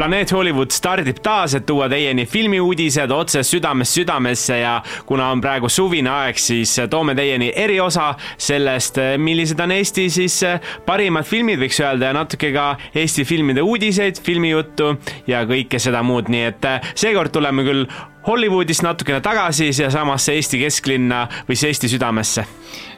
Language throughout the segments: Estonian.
planeet Hollywood stardib taas, et tuua teieni filmiuudised otse südamest südamesse ja kuna on praegu suvine aeg, siis toome teieni eriosa sellest, millised on Eesti siis parimad filmid, võiks öelda, ja natuke ka Eesti filmide uudiseid, filmijuttu ja kõike seda muud, nii et seekord tuleme küll Hollywoodist natukene tagasi siiasamasse Eesti kesklinna või siis Eesti südamesse.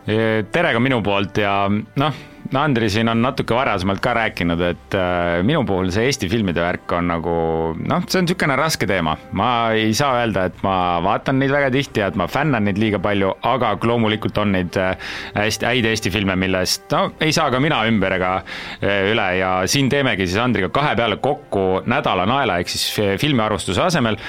tere ka minu poolt ja noh Andri siin on natuke varasemalt ka rääkinud, et äh, minu puhul see Eesti filmide värk on nagu noh, see on niisugune raske teema. ma ei saa öelda, et ma vaatan neid väga tihti ja et ma fännan neid liiga palju, aga loomulikult on neid äh, hästi häid Eesti filme, millest no ei saa ka mina ümber ega äh, üle ja siin teemegi siis Andriga kahe peale kokku nädala naela ehk siis filmiarvustuse asemel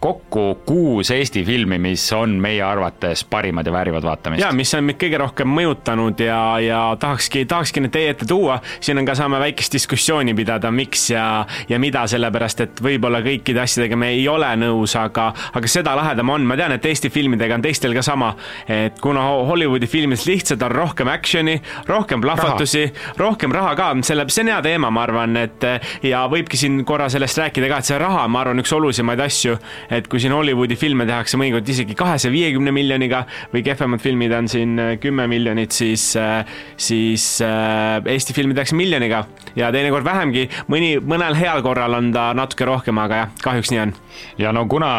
kokku kuus Eesti filmi, mis on meie arvates parimad ja väärivad vaatamist. ja mis on meid kõige rohkem mõjutanud ja, ja tahakski, tahakski need teie ette tuua. siin on ka, saame väikest diskussiooni pidada, miks ja, ja mida, sellepärast et võib-olla kõikide asjadega me ei ole nõus, aga, aga seda lahedam on, ma tean, et Eesti filmidega on teistel ka sama. et kuna Hollywoodi filmides lihtsalt on rohkem action'i, rohkem plahvatusi, rohkem raha ka, selle, see on hea teema, ma arvan, et ja võibki siin korra sellest rääkida ka, et see raha, ma arvan, üks olulisemaid asju et kui siin Hollywoodi filme tehakse mõnikord isegi kahesaja viiekümne miljoniga või kehvemad filmid on siin äh, kümme miljonit, siis, äh, siis äh, Eesti filmi tehakse miljoniga ja teinekord vähemgi, mõni, mõnel heal korral on ta natuke rohkem, aga jah, kahjuks nii on. ja no kuna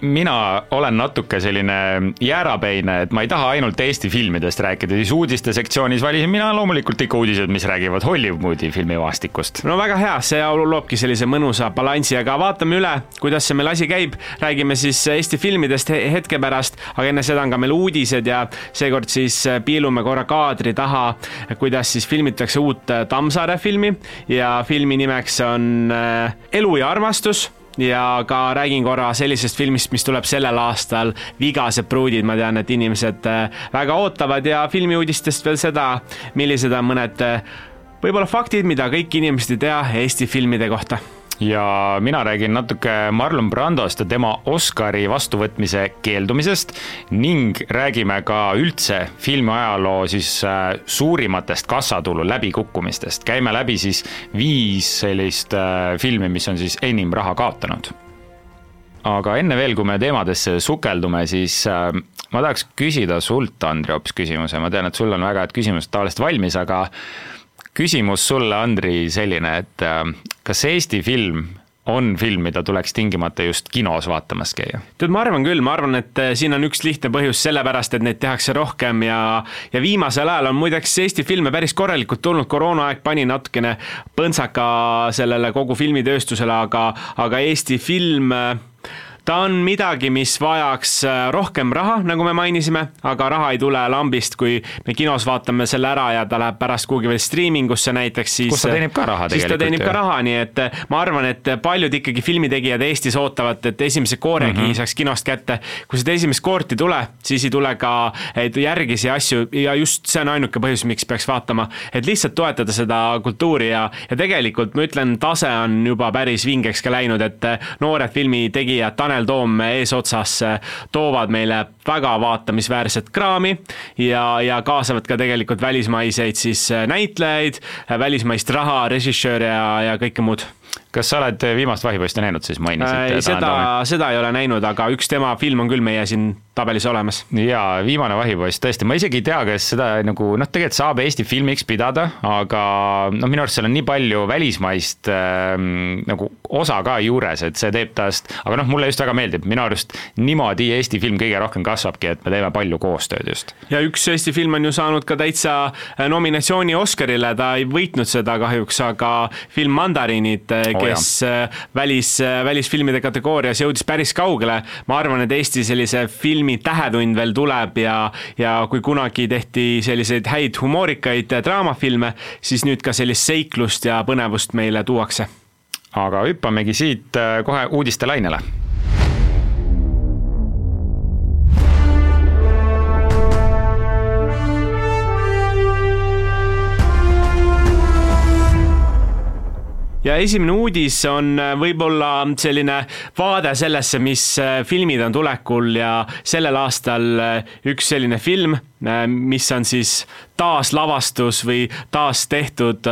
mina olen natuke selline jäärapeine, et ma ei taha ainult Eesti filmidest rääkida, siis uudiste sektsioonis valisin mina loomulikult ikka uudised, mis räägivad Hollywoodi filmimaastikust. no väga hea, see loobki sellise mõnusa balansi, aga vaatame üle, kuidas see meil asi käib räägime siis Eesti filmidest hetke pärast, aga enne seda on ka meil uudised ja seekord siis piilume korra kaadri taha, kuidas siis filmitakse uut Tammsaare filmi ja filmi nimeks on äh, Elu ja armastus ja ka räägin korra sellisest filmist, mis tuleb sellel aastal, Vigased pruudid, ma tean, et inimesed äh, väga ootavad ja filmiuudistest veel seda, millised on mõned äh, võib-olla faktid, mida kõik inimesed ei tea Eesti filmide kohta ja mina räägin natuke Marlon Brandost ja tema Oscari vastuvõtmise keeldumisest ning räägime ka üldse filmiajaloo siis äh, suurimatest kassatulu läbikukkumistest. käime läbi siis viis sellist äh, filmi, mis on siis enim raha kaotanud. aga enne veel, kui me teemadesse sukeldume, siis äh, ma tahaks küsida sult, Andri, hoopis küsimuse, ma tean, et sul on väga head küsimused tavaliselt valmis, aga küsimus sulle, Andri, selline, et kas Eesti film on film, mida tuleks tingimata just kinos vaatamas käia? tead, ma arvan küll, ma arvan, et äh, siin on üks lihtne põhjus, sellepärast et neid tehakse rohkem ja ja viimasel ajal on muideks Eesti filme päris korralikult tulnud, koroonaaeg pani natukene põntsaka sellele kogu filmitööstusele, aga, aga Eesti film äh, ta on midagi, mis vajaks äh, rohkem raha, nagu me mainisime, aga raha ei tule lambist, kui me kinos vaatame selle ära ja ta läheb pärast kuhugi veel striimingusse näiteks, siis. kus ta teenib ka raha tegelikult. siis ta teenib jah. ka raha, nii et äh, ma arvan, et paljud ikkagi filmitegijad Eestis ootavad, et esimese kooregi mm -hmm. saaks kinost kätte. kui seda esimest koort ei tule, siis ei tule ka järgisi asju ja just see on ainuke põhjus, miks peaks vaatama, et lihtsalt toetada seda kultuuri ja, ja tegelikult ma ütlen, tase on juba päris vingeks ka läinud, et äh, noored filmitegijad, Tanel Tanel Toom eesotsas toovad meile väga vaatamisväärset kraami ja, ja kaasavad ka tegelikult välismaiseid siis näitlejaid, välismaist raha, režissööre ja, ja kõike muud kas sa oled viimast Vahipoiste näinud, siis mainisid äh,? seda, seda ei ole näinud, aga üks tema film on küll meie siin tabelis olemas. jaa, Viimane vahipoiss, tõesti, ma isegi ei tea, kas seda nagu noh, tegelikult saab Eesti filmiks pidada, aga noh, minu arust seal on nii palju välismaist äh, nagu osa ka juures, et see teeb tast, aga noh, mulle just väga meeldib, minu arust niimoodi Eesti film kõige rohkem kasvabki, et me teeme palju koostööd just. ja üks Eesti film on ju saanud ka täitsa äh, nominatsiooni Oscarile, ta ei võitnud seda kahjuks, aga film Mandariinid, äh, kes oh, välis, välisfilmide kategoorias jõudis päris kaugele, ma arvan, et Eesti sellise filmi filmi Tähetund veel tuleb ja, ja kui kunagi tehti selliseid häid humoorikaid draamafilme, siis nüüd ka sellist seiklust ja põnevust meile tuuakse. aga hüppamegi siit äh, kohe uudistelainele ja esimene uudis on äh, võib-olla selline vaade sellesse, mis äh, filmid on tulekul ja sellel aastal äh, üks selline film, mis on siis taaslavastus või taas tehtud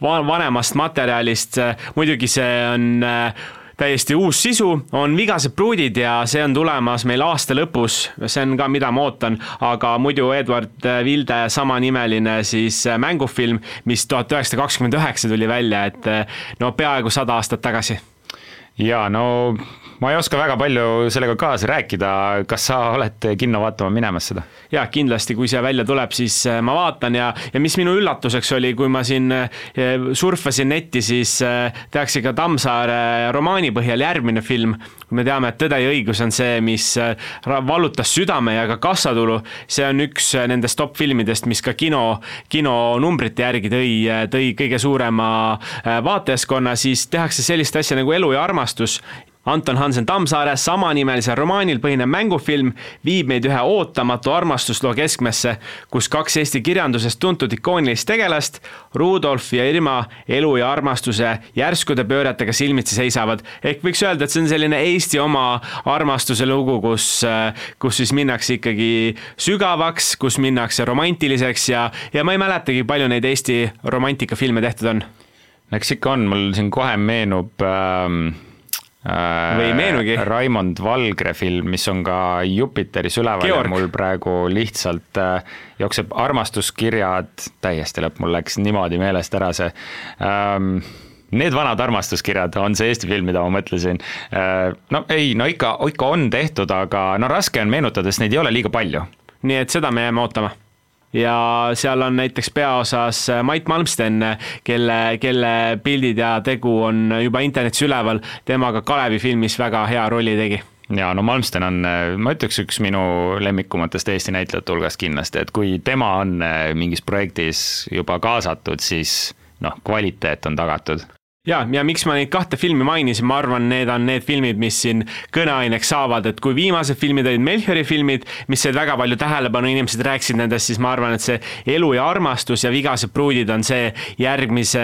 vanemast materjalist. muidugi see on täiesti uus sisu, on Vigased pruudid ja see on tulemas meil aasta lõpus, see on ka, mida ma ootan, aga muidu Eduard Vilde samanimeline siis mängufilm, mis tuhat üheksasada kakskümmend üheksa tuli välja, et no peaaegu sada aastat tagasi. jaa, no ma ei oska väga palju sellega kaasa rääkida, kas sa oled kinno vaatama minemas seda? jaa, kindlasti, kui see välja tuleb, siis äh, ma vaatan ja, ja mis minu üllatuseks oli, kui ma siin äh, surfasin netti, siis äh, tehakse ka Tammsaare romaani põhjal järgmine film, kui me teame, et Tõde ja õigus on see, mis vallutas südame ja ka kassatulu, see on üks nendest top filmidest, mis ka kino, kinonumbrite järgi tõi, tõi kõige suurema vaatajaskonna, siis tehakse sellist asja nagu Elu ja armastus Anton Hansen Tammsaare samanimelisel romaanil põhinev mängufilm viib meid ühe ootamatu armastusloo keskmesse, kus kaks Eesti kirjandusest tuntud ikoonilist tegelast, Rudolf ja Irma, elu ja armastuse järskude pööretega silmitsi seisavad. ehk võiks öelda, et see on selline Eesti oma armastuse lugu, kus, kus siis minnakse ikkagi sügavaks, kus minnakse romantiliseks ja, ja ma ei mäletagi, palju neid Eesti romantikafilme tehtud on eks ikka on, mul siin kohe meenub ähm või ei meenugi. Raimond Valgre film, mis on ka Jupiteris üleval Georg. ja mul praegu lihtsalt äh, jookseb armastuskirjad, täiesti lõpp, mul läks niimoodi meelest ära see ähm, Need vanad armastuskirjad on see Eesti film, mida ma mõtlesin. Äh, no ei, no ikka, ikka on tehtud, aga no raske on meenutada, sest neid ei ole liiga palju. nii et seda me jääme ootama ja seal on näiteks peaosas Mait Malmsten, kelle, kelle pildid ja tegu on juba internetis üleval, temaga Kalevi filmis väga hea rolli tegi. Ja no Malmsten on, ma ütleks, üks minu lemmikumatest Eesti näitlejate hulgast kindlasti, et kui tema on mingis projektis juba kaasatud, siis noh, kvaliteet on tagatud ja, ja miks ma neid kahte filmi mainisin, ma arvan, need on need filmid, mis siin kõneaineks saavad, et kui viimased filmid olid Melchiori filmid, mis said väga palju tähelepanu, inimesed rääkisid nendest, siis ma arvan, et see Elu ja armastus ja Vigased pruudid on see järgmise,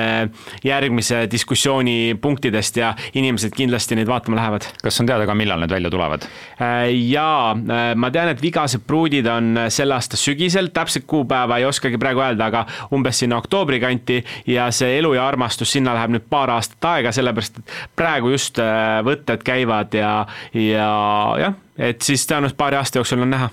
järgmise diskussiooni punktidest ja inimesed kindlasti neid vaatama lähevad. kas on teada ka, millal need välja tulevad? Äh, jaa, äh, ma tean, et Vigased pruudid on selle aasta sügisel, täpset kuupäeva ei oskagi praegu öelda, aga umbes sinna oktoobri kanti ja see Elu ja armastus, sinna läheb nüüd paar aastat aega, sellepärast et praegu just äh, võtted käivad ja, ja jah, et siis tõenäoliselt paari aasta jooksul on näha.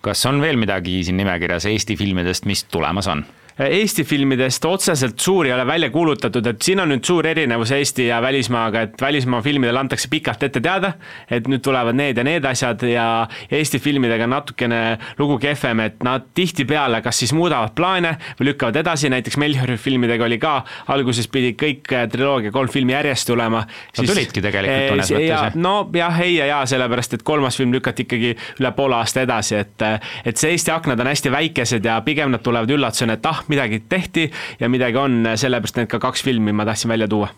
kas on veel midagi siin nimekirjas Eesti filmidest, mis tulemas on? Eesti filmidest otseselt suuri ei ole välja kuulutatud, et siin on nüüd suur erinevus Eesti ja välismaaga, et välismaa filmidele antakse pikalt ette teada, et nüüd tulevad need ja need asjad ja Eesti filmidega natukene lugu kehvem, et nad tihtipeale kas siis muudavad plaane või lükkavad edasi, näiteks Melchiori filmidega oli ka, alguses pidi kõik äh, triloogia kolm filmi järjest tulema. no tulidki tegelikult mõnes mõttes. no jah, ei ja jaa, sellepärast et kolmas film lükati ikkagi üle poole aasta edasi, et et see Eesti aknad on hästi väikesed ja pigem nad tulevad üllatusena, et ah, midagi tehti ja midagi on, sellepärast need ka kaks filmi ma tahtsin välja tuua.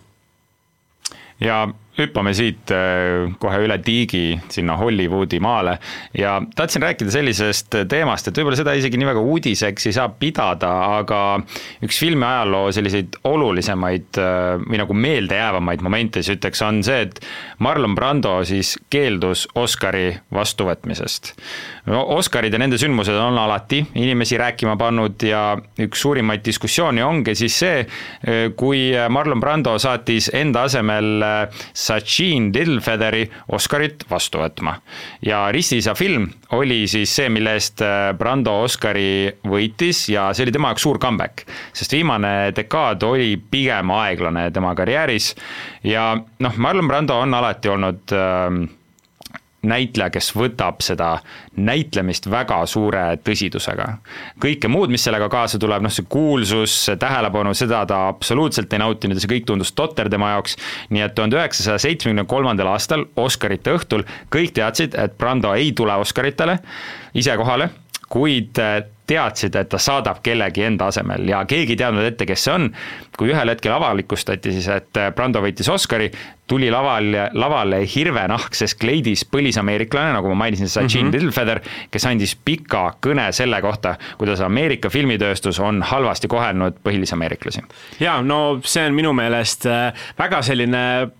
ja hüppame siit äh, kohe üle tiigi sinna Hollywoodi maale ja tahtsin rääkida sellisest teemast, et võib-olla seda isegi nii väga uudiseks ei saa pidada, aga üks filmi ajaloo selliseid olulisemaid äh, või nagu meeldejäävamaid momente, siis ütleks, on see, et Marlon Brando siis keeldus Oscari vastuvõtmisest. no Oscarid ja nende sündmused on alati inimesi rääkima pannud ja üks suurimaid diskussioone ongi siis see, äh, kui Marlon Brando saatis enda asemel Sachin Littlefeatheri Oscarit vastu võtma. ja Ristisa film oli siis see, mille eest äh, Brando Oscari võitis ja see oli tema jaoks suur comeback, sest viimane dekaad oli pigem aeglane tema karjääris ja noh, Marlon Brando on alati olnud äh, näitleja, kes võtab seda näitlemist väga suure tõsidusega. kõike muud, mis sellega kaasa tuleb, noh see kuulsus, see tähelepanu, seda ta absoluutselt ei nautinud ja see kõik tundus totter tema jaoks, nii et tuhande üheksasaja seitsmekümne kolmandal aastal Oscarite õhtul kõik teadsid, et Brando ei tule Oscaritele ise kohale, kuid teadsid, et ta saadab kellegi enda asemel ja keegi ei teadnud ette, kes see on. kui ühel hetkel avalikustati siis, et Brando võitis Oscari, tuli laval, lavale hirvenahkses kleidis põlisameeriklane, nagu ma mainisin, Sachin mm -hmm. Littlefeather, kes andis pika kõne selle kohta, kuidas Ameerika filmitööstus on halvasti kohelnud põhilisameeriklasi. jaa, no see on minu meelest äh, väga selline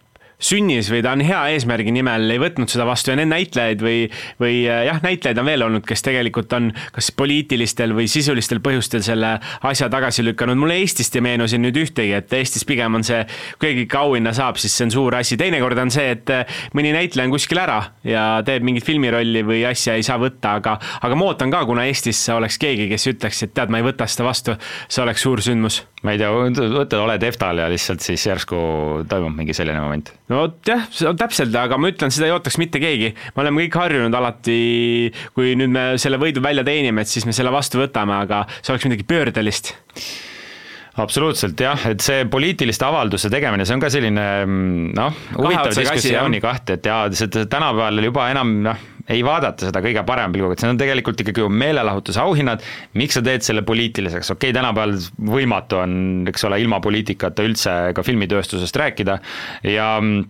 sünnis või ta on hea eesmärgi nimel ei võtnud seda vastu ja need näitlejaid või, või äh, jah, näitlejaid on veel olnud, kes tegelikult on kas poliitilistel või sisulistel põhjustel selle asja tagasi lükanud. mulle Eestist ei meenu siin nüüd ühtegi, et Eestis pigem on see, kui keegi ikka auhinna saab, siis see on suur asi. teinekord on see, et äh, mõni näitleja on kuskil ära ja teeb mingit filmirolli või asja ei saa võtta, aga, aga ma ootan ka, kuna Eestis oleks keegi, kes ütleks, et tead, ma ei võta seda vastu, see oleks suur sündmus. ma ei tea, võtad, oled EFTA-l ja lihtsalt siis järsku toimub mingi selline moment no jah, täpselt, aga ma ütlen, seda ei ootaks mitte keegi. me oleme kõik harjunud alati, kui nüüd me selle võidu välja teenime, et siis me selle vastu võtame, aga see oleks midagi pöördelist absoluutselt jah, et see poliitiliste avalduse tegemine, see on ka selline mm, noh, huvitav diskussiooni kaht, et jaa, see tänapäeval juba enam noh, ei vaadata seda kõige parema pilguga, et see on tegelikult ikkagi ju meelelahutuse auhinnad, miks sa teed selle poliitiliseks, okei okay,, tänapäeval võimatu on, eks ole, ilma poliitikata üldse ka filmitööstusest rääkida. Ja mm,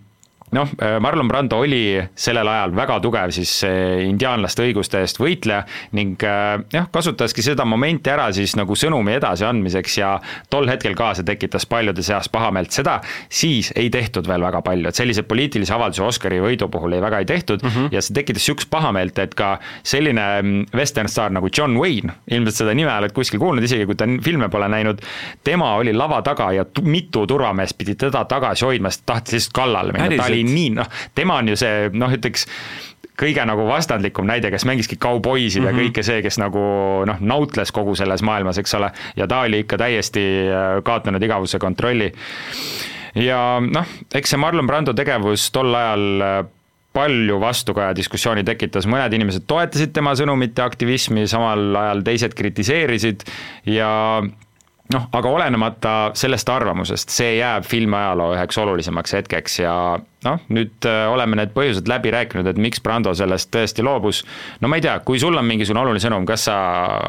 noh, äh, Marlon Brando oli sellel ajal väga tugev siis äh, indiaanlaste õiguste eest võitleja ning äh, jah, kasutaski seda momenti ära siis nagu sõnumi edasiandmiseks ja tol hetkel ka see tekitas paljude seas pahameelt, seda siis ei tehtud veel väga palju, et selliseid poliitilisi avaldusi Oscari võidu puhul ei väga ei tehtud mm -hmm. ja see tekitas niisugust pahameelt, et ka selline mm, vesternstaar nagu John Wayne, ilmselt seda nime oled kuskil kuulnud, isegi kui ta filme pole näinud, tema oli lava taga ja mitu turvameest pidi teda tagasi hoidma, sest tahtis lihtsalt kallale minna, ta oli oli nii, noh, tema on ju see noh, ütleks kõige nagu vastandlikum näide, kes mängiski kauboisid mm -hmm. ja mhm. kõike see, kes nagu noh, nautles kogu selles maailmas, eks ole, ja ta oli ikka täiesti äh, kaotanud igavuse kontrolli. ja noh, eks see Marlon Brando tegevus tol ajal äh, palju vastukaja diskussiooni tekitas, mõned inimesed toetasid tema sõnumit ja aktivismi, samal ajal teised kritiseerisid ja noh, aga olenemata sellest arvamusest, see jääb filmiajaloo üheks olulisemaks hetkeks ja noh, nüüd äh, oleme need põhjused läbi rääkinud, et miks Brando sellest tõesti loobus. no ma ei tea, kui sul on mingisugune oluline sõnum, kas sa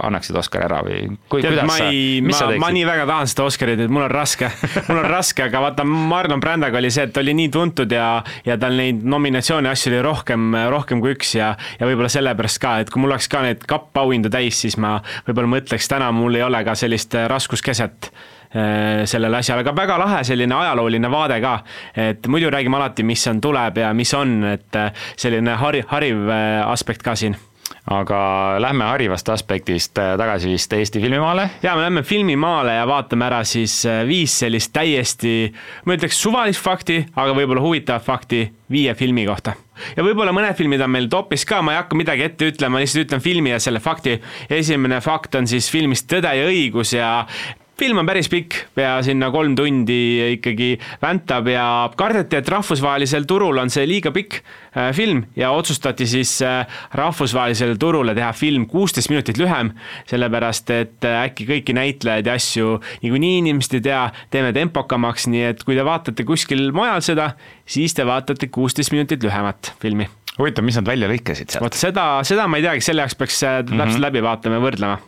annaksid Oscari ära või kui, Tead, kuidas ma ei, sa, mis ma, sa teeksid? ma nii väga tahan seda Oscarit, et mul on raske mul on raske, aga vaata, Marlon Brandoga oli see, et ta oli nii tuntud ja, ja tal neid nominatsioone asju oli rohkem, rohkem kui üks ja, ja võib-olla sellepärast ka, et kui mul oleks ka need kapp-auhindu täis, siis ma võib-olla mõtleks, täna mul ei ole ka sellist raskuskeset Äh, sellele asjale, aga väga lahe selline ajalooline vaade ka. et muidu räägime alati, mis on, tuleb ja mis on, et äh, selline hari-, hariv äh, aspekt ka siin aga lähme harivast aspektist tagasi vist Eesti filmimaale. ja me lähme filmimaale ja vaatame ära siis viis sellist täiesti, ma ütleks suvalist fakti, aga võib-olla huvitavat fakti viie filmi kohta. ja võib-olla mõned filmid on meil topis ka, ma ei hakka midagi ette ütlema, lihtsalt ütlen filmi ja selle fakti. esimene fakt on siis filmist Tõde ja õigus ja film on päris pikk, pea sinna kolm tundi ikkagi väntab ja kardeti, et rahvusvahelisel turul on see liiga pikk äh, film ja otsustati siis äh, rahvusvahelisele turule teha film kuusteist minutit lühem, sellepärast et äh, äkki kõiki näitlejaid ja asju niikuinii inimesed ei tea, teeme tempokamaks, nii et kui te vaatate kuskil mujal seda, siis te vaatate kuusteist minutit lühemat filmi huvitav, mis nad välja lõikasid sealt? vot seda, seda ma ei teagi, selle jaoks peaks täpselt mm -hmm. läbi vaatama ja võrdlema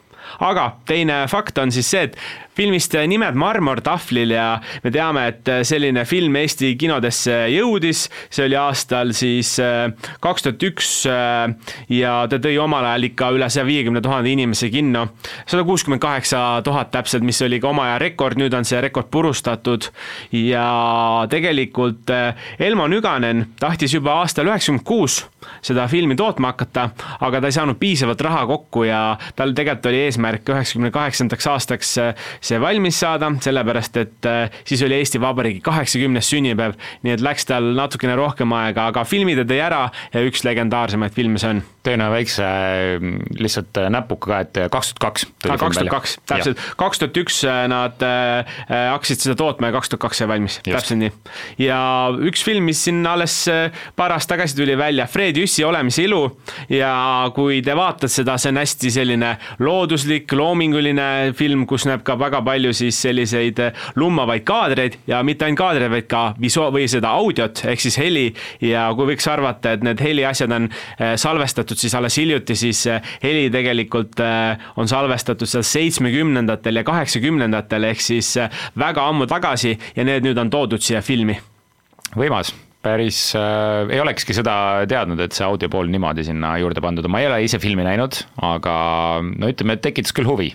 aga teine fakt on siis see, et filmist Nimed marmortahvlil ja me teame, et selline film Eesti kinodesse jõudis, see oli aastal siis äh, kaks tuhat üks äh, ja ta tõi omal ajal ikka üle saja viiekümne tuhande inimese kinno. sada kuuskümmend kaheksa tuhat täpselt, mis oli ka oma aja rekord, nüüd on see rekord purustatud ja tegelikult äh, Elmo Nüganen tahtis juba aastal üheksakümmend kuus seda filmi tootma hakata, aga ta ei saanud piisavalt raha kokku ja tal tegelikult oli eesmärk üheksakümne kaheksandaks aastaks see valmis saada, sellepärast et äh, siis oli Eesti Vabariigi kaheksakümnes sünnipäev, nii et läks tal natukene rohkem aega, aga filmi ta tõi ära ja üks legendaarsemaid filme see on. Ühe väikse mm, lihtsalt äh, näpuka ka, et kaks tuhat kaks. kaks tuhat kaks, täpselt, kaks tuhat üks äh, nad äh, hakkasid seda tootma ja kaks tuhat kaks sai valmis, täpselt nii. ja üks film, mis siin alles paar aastat tagasi tuli välja, Fred Jüssi Olemise ilu. Ja kui te vaatate seda, see on hästi selline looduslik, loominguline film, kus näeb ka väga palju siis selliseid lummavaid kaadreid. Ja mitte ainult kaadreid, vaid ka visu- või seda audiot ehk siis heli. Ja kui võiks arvata, et need heliasjad on salvestatud salvestatud siis alles hiljuti, siis heli tegelikult on salvestatud seal seitsmekümnendatel ja kaheksakümnendatel, ehk siis väga ammu tagasi ja need nüüd on toodud siia filmi. võimas. Päris äh,, ei olekski seda teadnud, et see audio pool niimoodi sinna juurde pandud on, ma ei ole ise filmi näinud, aga no ütleme, et tekitas küll huvi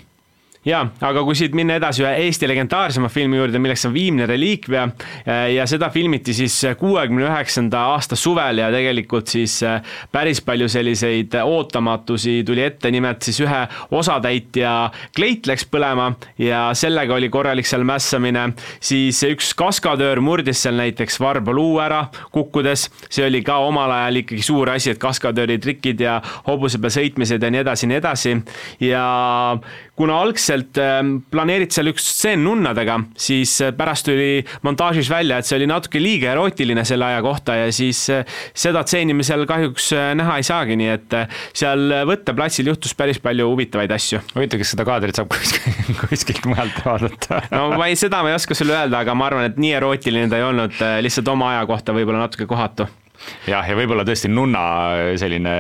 jaa, aga kui siit minna edasi ühe Eesti legendaarsema filmi juurde, milleks on Viimne reliikvia äh, ja seda filmiti siis kuuekümne üheksanda aasta suvel ja tegelikult siis äh, päris palju selliseid ootamatusi tuli ette, nimelt siis ühe osatäitja kleit läks põlema ja sellega oli korralik seal mässamine, siis üks kaskadöör murdis seal näiteks varba luu ära kukkudes, see oli ka omal ajal ikkagi suur asi, et kaskadööri trikid ja hobuse peal sõitmised ja nii edasi, nii edasi. Ja kuna algselt ähm, planeeriti seal üks stseen nunnadega, siis äh, pärast tuli montaažis välja, et see oli natuke liiga erootiline selle aja kohta ja siis äh, seda stseeni me seal kahjuks äh, näha ei saagi, nii et seal võtteplatsil juhtus päris palju huvitavaid asju. huvitav, kas seda kaadrit saab kuskilt, kuskilt mujalt vaadata no ma ei, seda ma ei oska sulle öelda, aga ma arvan, et nii erootiline ta ei olnud, lihtsalt oma aja kohta võib-olla natuke kohatu jah, ja võib-olla tõesti nunna selline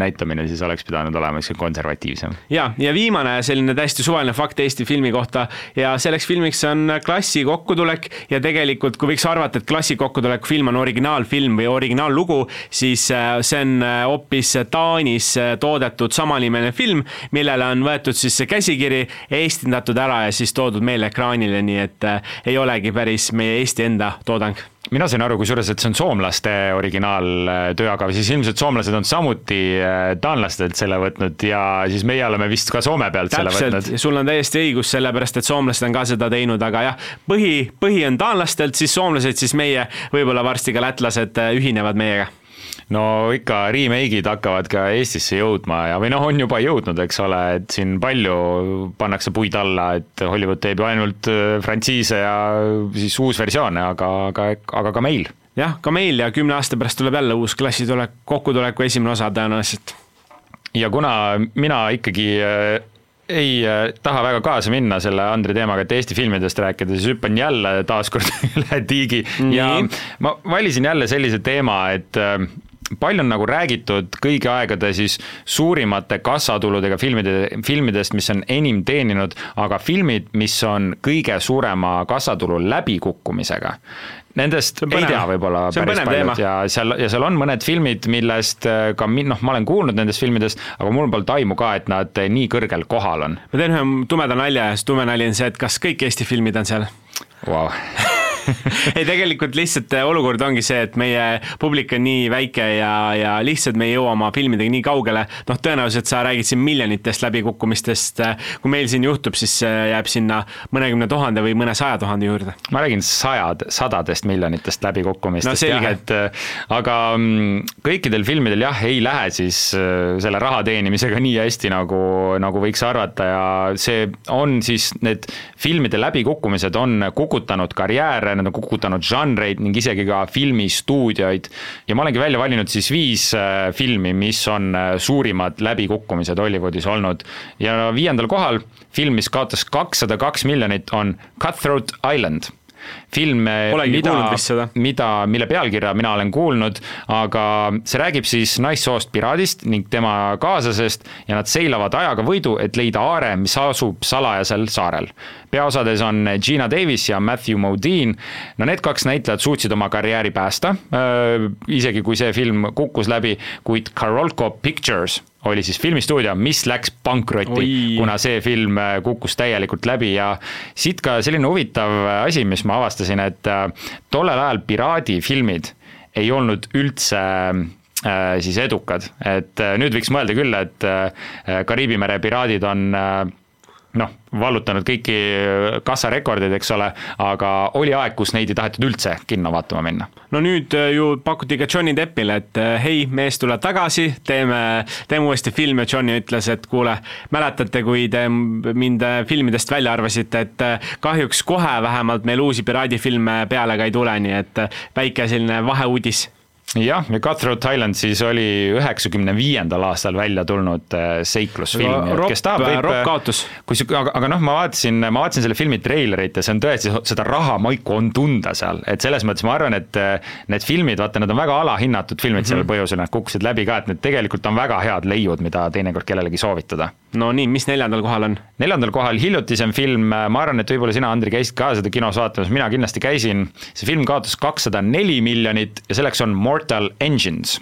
näitamine siis oleks pidanud olema sihuke konservatiivsem. ja, ja viimane selline täiesti suvaline fakt Eesti filmi kohta ja selleks filmiks on Klassi kokkutulek ja tegelikult, kui võiks arvata, et Klassi kokkutuleku film on originaalfilm või originaallugu, siis äh, see on äh, hoopis Taanis äh, toodetud samanimeline film, millele on võetud siis see käsikiri, eestindatud ära ja siis toodud meile ekraanile, nii et ei olegi päris meie Eesti enda toodang mina sain aru, kusjuures, et see on soomlaste originaaltöö, aga siis ilmselt soomlased on samuti äh, taanlastelt selle võtnud ja siis meie oleme vist ka Soome pealt Täpselt, selle võtnud. sul on täiesti õigus, sellepärast et soomlased on ka seda teinud, aga jah, põhi, põhi on taanlastelt, siis soomlased, siis meie, võib-olla varsti ka lätlased äh, ühinevad meiega no ikka remake'id hakkavad ka Eestisse jõudma ja, või noh, on juba jõudnud, eks ole, et siin palju pannakse puid alla, et Hollywood teeb ju ainult äh, frantsiise ja siis uusversioone, aga, aga, aga ka meil. jah, ka meil ja kümne aasta pärast tuleb jälle uus klassitulek, kokkutuleku esimene osa tõenäoliselt. ja kuna mina ikkagi äh, ei äh, taha väga kaasa minna selle Andre teemaga, et Eesti filmidest rääkida, siis hüppan jälle taaskord üle tiigi Nii. ja ma valisin jälle sellise teema, et palju on nagu räägitud kõigi aegade siis suurimate kassatuludega filmide, filmidest, mis on enim teeninud, aga filmid, mis on kõige suurema kassatulu läbikukkumisega. Nendest ei tea võib-olla päris paljud ja seal, ja seal on mõned filmid, millest äh, ka min-, noh, ma olen kuulnud nendest filmidest, aga mul polnud aimu ka, et nad nii kõrgel kohal on. ma teen ühe tumeda nalja ja see tume nali on see, et kas kõik Eesti filmid on seal wow. ei, tegelikult lihtsalt äh, olukord ongi see, et meie publik on nii väike ja, ja lihtsalt me ei jõua oma filmidega nii kaugele. noh, tõenäoliselt sa räägid siin miljonitest läbikukkumistest. Äh, kui meil siin juhtub, siis jääb sinna mõnekümne tuhande või mõne saja tuhande juurde. ma räägin sajad, sadadest miljonitest läbikukkumistest no, jah, et äh, aga mm, kõikidel filmidel jah, ei lähe siis selle raha teenimisega nii hästi, nagu, nagu võiks arvata ja see on siis need filmide läbikukkumised on kukutanud karjääre, nad on kukutanud žanreid ning isegi ka filmistuudioid. ja ma olengi välja valinud siis viis äh, filmi, mis on äh, suurimad läbikukkumised Hollywoodis olnud. ja viiendal kohal film, mis kaotas kakssada kaks miljonit, on Cutthroat Island film, mida, mida, mille pealkirja mina olen kuulnud, aga see räägib siis naissoost piraadist ning tema kaaslasest ja nad seilavad ajaga võidu, et leida aare, mis asub salajasel saarel. Peaosades on Gina Davis ja Matthew Modine. no need kaks näitlejat suutsid oma karjääri päästa, isegi kui see film kukkus läbi, kuid Carolco Pictures oli siis filmistuudio, mis läks pankrotti, kuna see film äh, kukkus täielikult läbi. Ja siit ka selline huvitav äh, asi, mis ma avastasin, et äh, tollel ajal piraadifilmid ei olnud üldse siis edukad, et nüüd võiks mõelda küll, et Kariibi mere piraadid on noh, vallutanud kõiki kassarekordeid, eks ole, aga oli aeg, kus neid ei tahetud üldse kinno vaatama minna. no nüüd äh, ju pakuti ka Johnny Deppile, et äh, hei, mees, tule tagasi, teeme, teeme uuesti filmi Johnny ütles, et kuule, mäletate, kui te mind äh, filmidest välja arvasite, et kahjuks kohe vähemalt meil uusi piraadifilme peale ka ei tule, nii et väike selline vaheuudis jah, ja Cutthroat Island siis oli üheksakümne viiendal aastal välja tulnud äh, seiklusfilm, kes tahab, võib ropp kaotus. kui, aga, aga noh, ma vaatasin, ma vaatasin selle filmi treilerit ja see on tõesti, seda rahamaiku on tunda seal, et selles mõttes ma arvan, et äh, need filmid, vaata, need on väga alahinnatud filmid mm -hmm. sellel mhm. põhjusel, nad kukkusid läbi ka, et need tegelikult on väga head leiud, mida teinekord kellelegi soovitada. no nii, mis neljandal kohal on? neljandal kohal hiljutisem film, ma arvan, et võib-olla sina, Andri, käisid ka seda kinos vaatamas, mina kindlasti käisin, see film kaotas kakssada neli miljonit ja selleks on More Mortal Engines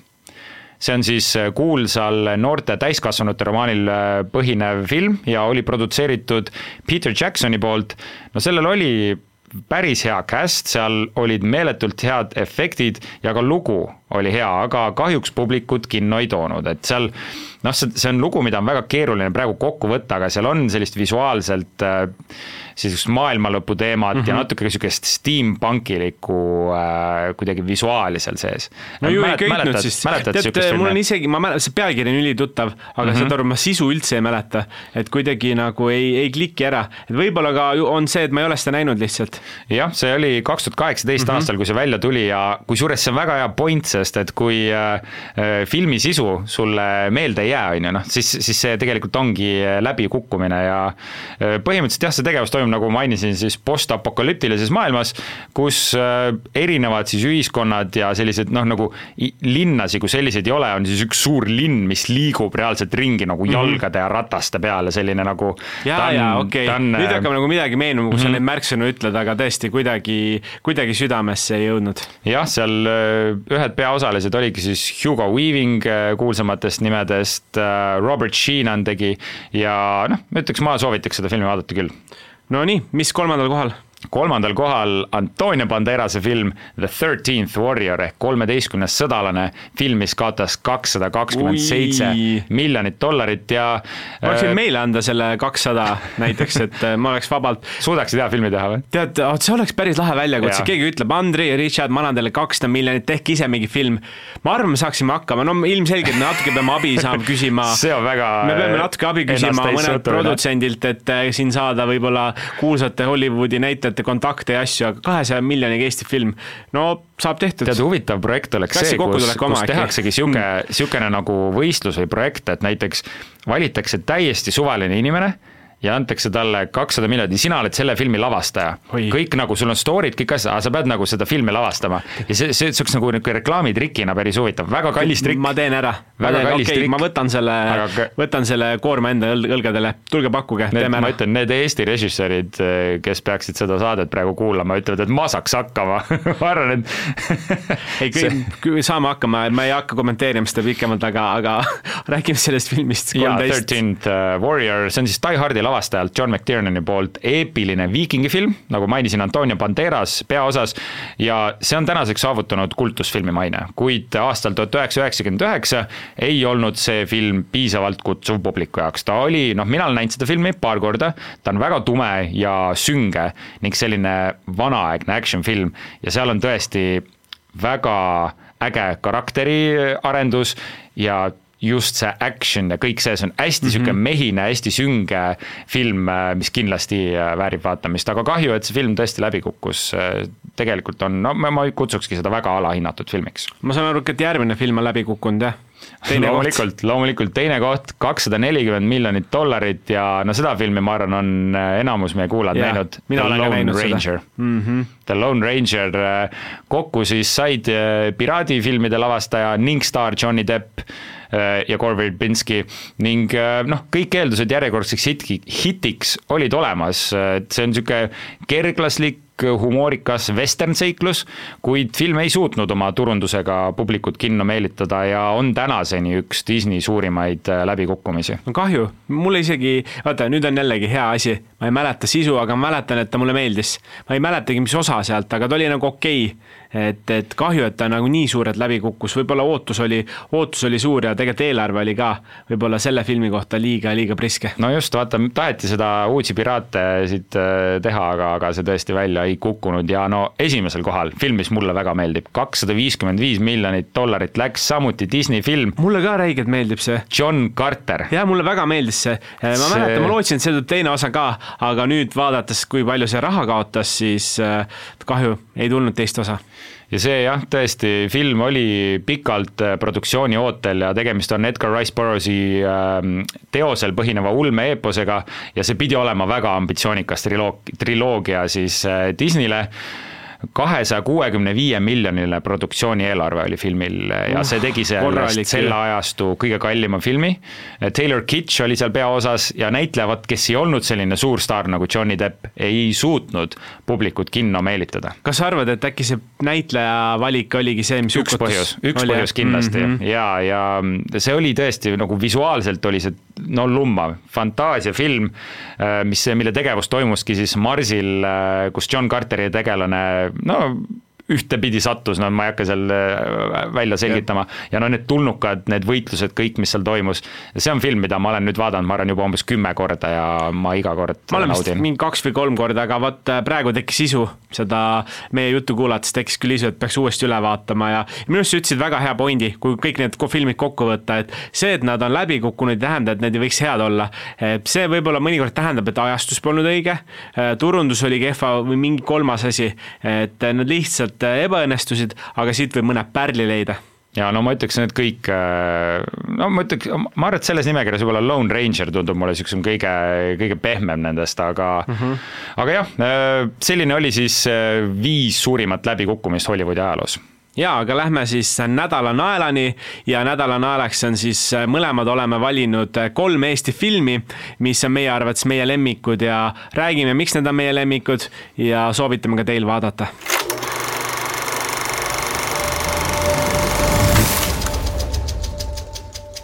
see on siis äh, kuulsal noorte täiskasvanute romaanil äh, põhinev film ja oli produtseeritud Peter Jacksoni poolt. no sellel oli päris hea cast, seal olid meeletult head efektid ja ka lugu oli hea, aga kahjuks publikut kinno ei toonud, et seal noh, see, see on lugu, mida on väga keeruline praegu kokku võtta, aga seal on sellist visuaalselt äh, sellist maailmalõpu teemat mm -hmm. ja mhm. natuke niisugust steampunkilikku äh, kuidagi visuaali seal sees. no ju ei köitnud siis, tead, mul on isegi, ma mäletan, see pealkiri on ülituttav, aga mm -hmm. saad aru, ma sisu üldse ei mäleta. et kuidagi nagu ei, ei kliki ära, et võib-olla ka on see, et ma ei ole seda näinud lihtsalt. jah, see oli kaks tuhat kaheksateist mhm. aastal, kui see välja tuli ja kusjuures see on väga hea point, sest et kui äh, äh, filmi sisu sulle meelde ei jää, on ju, noh, siis, siis see tegelikult ongi läbikukkumine ja äh, põhimõtteliselt jah, see tegevus toimub nagu mainisin, siis postapokalüptilises maailmas, kus äh, erinevad siis ühiskonnad ja sellised noh, nagu linnasi kui selliseid ei ole, on siis üks suur linn, mis liigub reaalselt ringi nagu -hmm. jalgade ja rataste peal ja selline nagu ja, ja okei okay., nüüd hakkab nagu midagi meenuma, kui sa mhm. neid märksõnu ütled, aga tõesti kuidagi, kuidagi südamesse ei jõudnud. jah, seal äh, ühed peaosalised oligi siis Hugo Weaving äh, kuulsamatest nimedest, Robert Sheenan tegi ja noh, ma ütleks, ma soovitaks seda filmi vaadata küll Nonii, mis kolmandal kohal? Kolmandal kohal Antonio Banderase film The Thirteenth Warrior ehk kolmeteistkümnes sõdalane, film, mis kaotas kakssada kakskümmend seitse miljonit dollarit ja ma võiksin äh, meile anda selle kakssada näiteks, et äh, ma oleks vabalt suudaksid hea filmi teha või? tead, see oleks päris lahe väljakutse, keegi ütleb, Andri ja Richard, ma annan teile kakssada miljonit, tehke ise mingi film. ma arvan, me saaksime hakkama, no ilmselgelt me natuke peame abi saama küsima. See on väga me peame natuke abi küsima mõnelt produtsendilt, et äh, siin saada võib-olla kuulsate Hollywoodi näitlejate näitlejate kontakte ja asju, aga kahesaja miljoniga Eesti film, no saab tehtud. tead, huvitav projekt oleks Klassi see, kus, kus tehaksegi sihuke, sihukene nagu võistlus või projekt, et näiteks valitakse täiesti suvaline inimene ja antakse talle kakssada miljonit ja sina oled selle filmi lavastaja. kõik nagu, sul on story'd, kõik asjad, aga sa pead nagu seda filmi lavastama. ja see, see, oleks nagu niisugune reklaamitrikina päris huvitav, väga kallis trikk. ma teen ära. väga teen, kallis okay, trikk. ma võtan selle aga..., võtan selle koorma enda õlgadele, tulge pakkuge, teeme ära. ma ütlen, need Eesti režissöörid, kes peaksid seda saadet praegu kuulama, ütlevad, et ma saaks hakkama ma arvan, et ei, kõik, saame hakkama, ma ei hakka kommenteerima seda pikemalt, aga, aga räägime sellest filmist. jaa, Thirteenth Warrior, see on siis Die Hardi lavastajalt John McTiernani poolt eepiline viikingifilm, nagu mainisin, Antonio Banderas peaosas, ja see on tänaseks saavutanud kultusfilmi maine, kuid aastal tuhat üheksasada üheksakümmend üheksa ei olnud see film piisavalt kutsuv publiku jaoks, ta oli, noh, mina olen näinud seda filmi paar korda, ta on väga tume ja sünge ning selline vanaaegne action film ja seal on tõesti väga äge karakteriarendus ja just see action ja kõik see, see on hästi mm -hmm. sihuke mehine, hästi sünge film, äh, mis kindlasti äh, väärib vaatamist, aga kahju, et see film tõesti läbi kukkus. Äh, tegelikult on, no ma, ma kutsukski seda väga alahinnatud filmiks. ma saan aru, et järgmine film on läbi kukkunud, jah? loomulikult, loomulikult teine koht, kakssada nelikümmend miljonit dollarit ja no seda filmi, ma arvan, on enamus meie kuulajad näinud. mina olen ka näinud Ranger. seda mm. -hmm. The Lone Ranger, kokku siis said piraadifilmide lavastaja ning staar Johnny Depp ja Gore Verbinski ning äh, noh, kõik eeldused järjekordseks hitki, hitiks olid olemas, et see on niisugune kerglaslik humoorikas vestern-seiklus, kuid film ei suutnud oma turundusega publikut kinno meelitada ja on tänaseni üks Disney suurimaid äh, läbikukkumisi. no kahju, mulle isegi, vaata nüüd on jällegi hea asi, ma ei mäleta sisu, aga ma mäletan, et ta mulle meeldis. ma ei mäletagi, mis osa sealt, aga ta oli nagu okei. okay et, et kahju, et ta nagu nii suurelt läbi kukkus, võib-olla ootus oli, ootus oli suur ja tegelikult eelarve oli ka võib-olla selle filmi kohta liiga, liiga priske. no just, vaata, taheti seda Uudsi piraate siit äh, teha, aga, aga see tõesti välja ei kukkunud ja no esimesel kohal, film, mis mulle väga meeldib, kakssada viiskümmend viis miljonit dollarit läks, samuti Disney film. mulle ka räigelt meeldib see. John Carter. jah, mulle väga meeldis see, ma see... mäletan, ma lootsin, et see tuleb teine osa ka, aga nüüd vaadates, kui palju see raha kaotas, siis äh, kahju, ei tulnud teist osa ja see jah, tõesti, film oli pikalt äh, produktsiooni ootel ja tegemist on Edgar Rice Burroughsi ähm, teosel põhineva ulme-eeposega ja see pidi olema väga ambitsioonikas triloog-, triloogia siis äh, Disneyle kahesaja kuuekümne viie miljoniline produktsiooni eelarve oli filmil ja see tegi sellest selle ajastu kõige kallima filmi. Taylor Kitsch oli seal peaosas ja näitleja, vot kes ei olnud selline suur staar nagu Johnny Depp, ei suutnud publikut kinno meelitada. kas sa arvad, et äkki see näitleja valik oligi see, mis üks põhjus, üks oli, põhjus kindlasti mm -hmm. ja, ja see oli tõesti nagu visuaalselt oli see no lummav, fantaasiafilm, mis, mille tegevus toimuski siis Marsil, kus John Carteri tegelane no ühtepidi sattus, no ma ei hakka seal äh, välja selgitama, ja no need tulnukad, need võitlused, kõik, mis seal toimus, see on film, mida ma olen nüüd vaadanud, ma arvan, juba umbes kümme korda ja ma iga kord ma olen vist mingi kaks või kolm korda, aga vot äh, praegu tekkis isu seda meie juttu kuulates, tekkis küll isu, et peaks uuesti üle vaatama ja minu arust sa ütlesid väga hea pointi, kui kõik need filmid kokku võtta, et see, et nad on läbi kukkunud, ei tähenda, et need ei võiks head olla. see võib-olla mõnikord tähendab, et ajastus polnud õige, äh, turundus oli kehva või mingi kolmas asi, et nad lihtsalt ilmselt äh, ebaõnnestusid, aga siit võib mõne pärli leida. Ja no ma ütleks, need kõik, äh, no ma ütleks, ma arvan, et selles nimekirjas võib-olla Lone Ranger tundub mulle niisugusem kõige, kõige pehmem nendest, aga mm, -hmm. aga jah, äh, selline oli siis viis suurimat läbikukkumist Hollywoodi ajaloos. Jaa, aga lähme siis nädala naelani ja nädala naelaks on siis, mõlemad oleme valinud kolm Eesti filmi, mis on meie arvates meie lemmikud ja räägime, miks need on meie lemmikud ja soovitame ka teil vaadata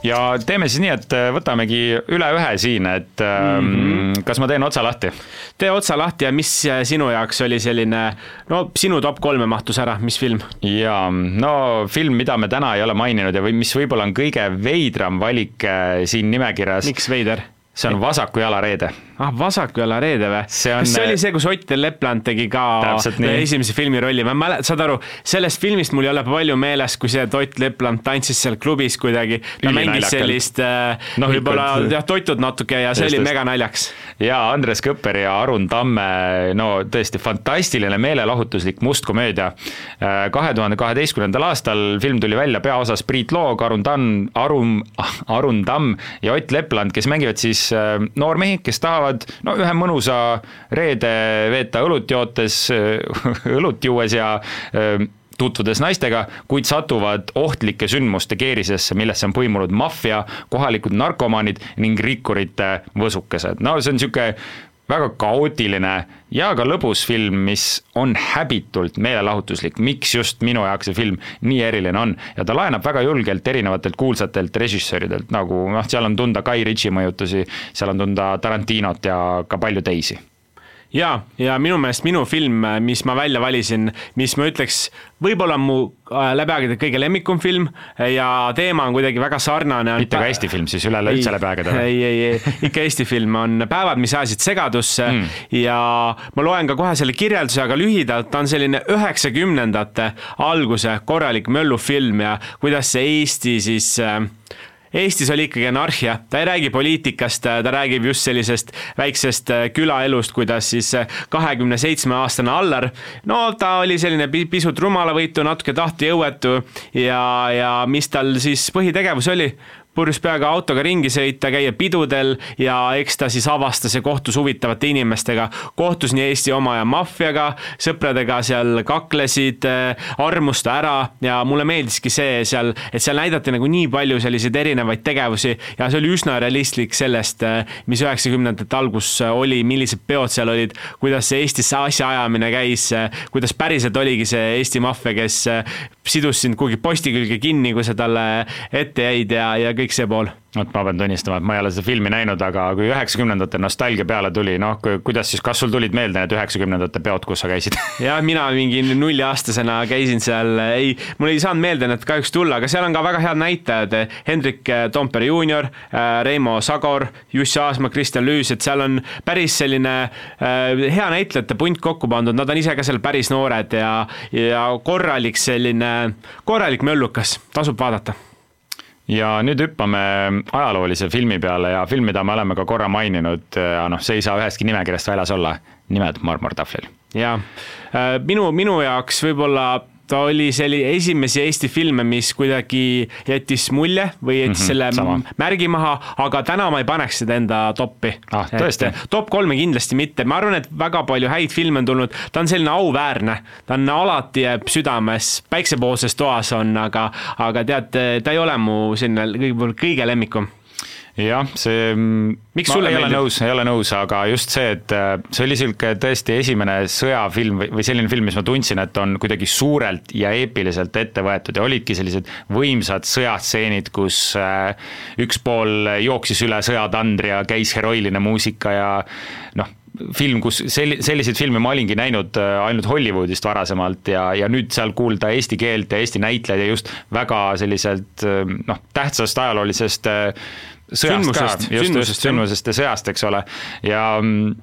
ja teeme siis nii, et äh, võtamegi üle ühe siin, et mm -hmm. kas ma teen otsa lahti? tee otsa lahti ja mis äh, sinu jaoks oli selline, no sinu top kolme mahtus ära, mis film? jaa, no film, mida me täna ei ole maininud ja või mis võib-olla on kõige veidram valik siin nimekirjas. miks veider? See on Vasaku jala reede ah, Vasaku jala reede või? kas see oli see, kus Ott Lepland tegi ka esimese filmi rolli, ma mäletan, saad aru, sellest filmist mul ei ole palju meeles, kui see, et Ott Lepland tantsis seal klubis kuidagi. ta mängis sellist äh, no, võib-olla jah, toitud natuke ja see just, oli mega naljakas. ja Andres Kõpper ja Arun Tamme, no tõesti fantastiline meelelahutuslik must komöödia. Äh, kahe tuhande kaheteistkümnendal aastal film tuli välja peaosas Priit Loog, Arun Tamm, Arun, Arun Tamm ja Ott Lepland, kes mängivad siis äh, noormehi, kes tahavad no ühe mõnusa reede veeta õlut jootes, õlut juues ja tutvudes naistega, kuid satuvad ohtlike sündmuste keerisesse, millesse on põimunud maffia, kohalikud narkomaanid ning rikkurite võsukesed. no see on niisugune väga kaootiline ja ka lõbus film, mis on häbitult meelelahutuslik, miks just minu jaoks see film nii eriline on. ja ta laenab väga julgelt erinevatelt kuulsatelt režissööridelt, nagu noh, seal on tunda Guy Ritchie mõjutusi, seal on tunda Tarantinot ja ka palju teisi jaa, ja minu meelest minu film, mis ma välja valisin, mis ma ütleks, võib-olla on mu äh, läbi aegade kõige lemmikum film ja teema on kuidagi väga sarnane. mitte ka Eesti film siis üleüldse läbi aegade või? ei, ei, ei, ikka Eesti film on Päevad, mis ajasid segadusse mm. ja ma loen ka kohe selle kirjelduse, aga lühidalt ta on selline üheksakümnendate alguse korralik möllufilm ja kuidas see Eesti siis äh, Eestis oli ikkagi anarhia, ta ei räägi poliitikast, ta räägib just sellisest väiksest äh, külaelust, kuidas siis äh, kahekümne seitsme aastane Allar, no ta oli selline pisut rumalavõitu, natuke tahtejõuetu ja, ja mis tal siis põhitegevus oli, purjus peaga autoga ringi sõita, käia pidudel ja eks ta siis avastas ja kohtus huvitavate inimestega. kohtus nii Eesti oma ja maffiaga, sõpradega seal kaklesid, äh, armus ta ära ja mulle meeldiski see seal, et seal näidati nagu nii palju selliseid erinevaid tegevusi ja see oli üsna realistlik sellest, äh, mis üheksakümnendate algus oli, millised peod seal olid, kuidas see Eestisse asjaajamine käis, kuidas päriselt oligi see Eesti maffia, kes sidus sind kuhugi posti külge kinni, kui sa talle ette jäid ja, ja kõik kõik see pool vot ma pean tunnistama, et ma ei ole seda filmi näinud, aga kui üheksakümnendate nostalgia peale tuli, noh, kuidas siis, kas sul tulid meelde need üheksakümnendate peod, kus sa käisid? jah, mina mingi nulliaastasena käisin seal, ei, mul ei saanud meelde need kahjuks tulla, aga seal on ka väga head näitajad, Hendrik Toompere juunior, äh, Reimo Sagor, Jussi Aasma, Kristjan Lüüs, et seal on päris selline äh, hea näitlejate punt kokku pandud, nad on ise ka seal päris noored ja, ja korralik selline, korralik möllukas, tasub vaadata ja nüüd hüppame ajaloolise filmi peale ja film, mida me oleme ka korra maininud ja noh, see ei saa ühestki nimekirjast väljas olla, nimelt Marmortahvlil. jaa, äh, minu, minu jaoks võib-olla ta oli selline esimesi Eesti filme, mis kuidagi jättis mulje või jättis mm -hmm, selle sama. märgi maha, aga täna ma ei paneks seda enda toppi. Ah,. top kolme kindlasti mitte, ma arvan, et väga palju häid filme on tulnud, ta on selline auväärne, ta on alati jääb südames, päiksepoolses toas on, aga, aga tead, ta ei ole mu selline kõige, kõige lemmikum jah, see, miks sulle ei ole nõus, ei ole nõus, aga just see, et äh, see oli niisugune tõesti esimene sõjafilm või, selline film, mis ma tundsin, et on kuidagi suurelt ja eepiliselt ette võetud ja olidki sellised võimsad sõjastseenid, kus äh, üks pool jooksis üle sõjatandri ja käis heroiline muusika ja noh, film, kus sel-, selliseid filme ma olingi näinud äh, ainult Hollywoodist varasemalt ja, ja nüüd seal kuulda eesti keelt ja Eesti näitlejaid ja just väga selliselt noh, tähtsast ajaloolisest sõjast ka, just, just sündmusest ja sõjast, eks ole, ja mm,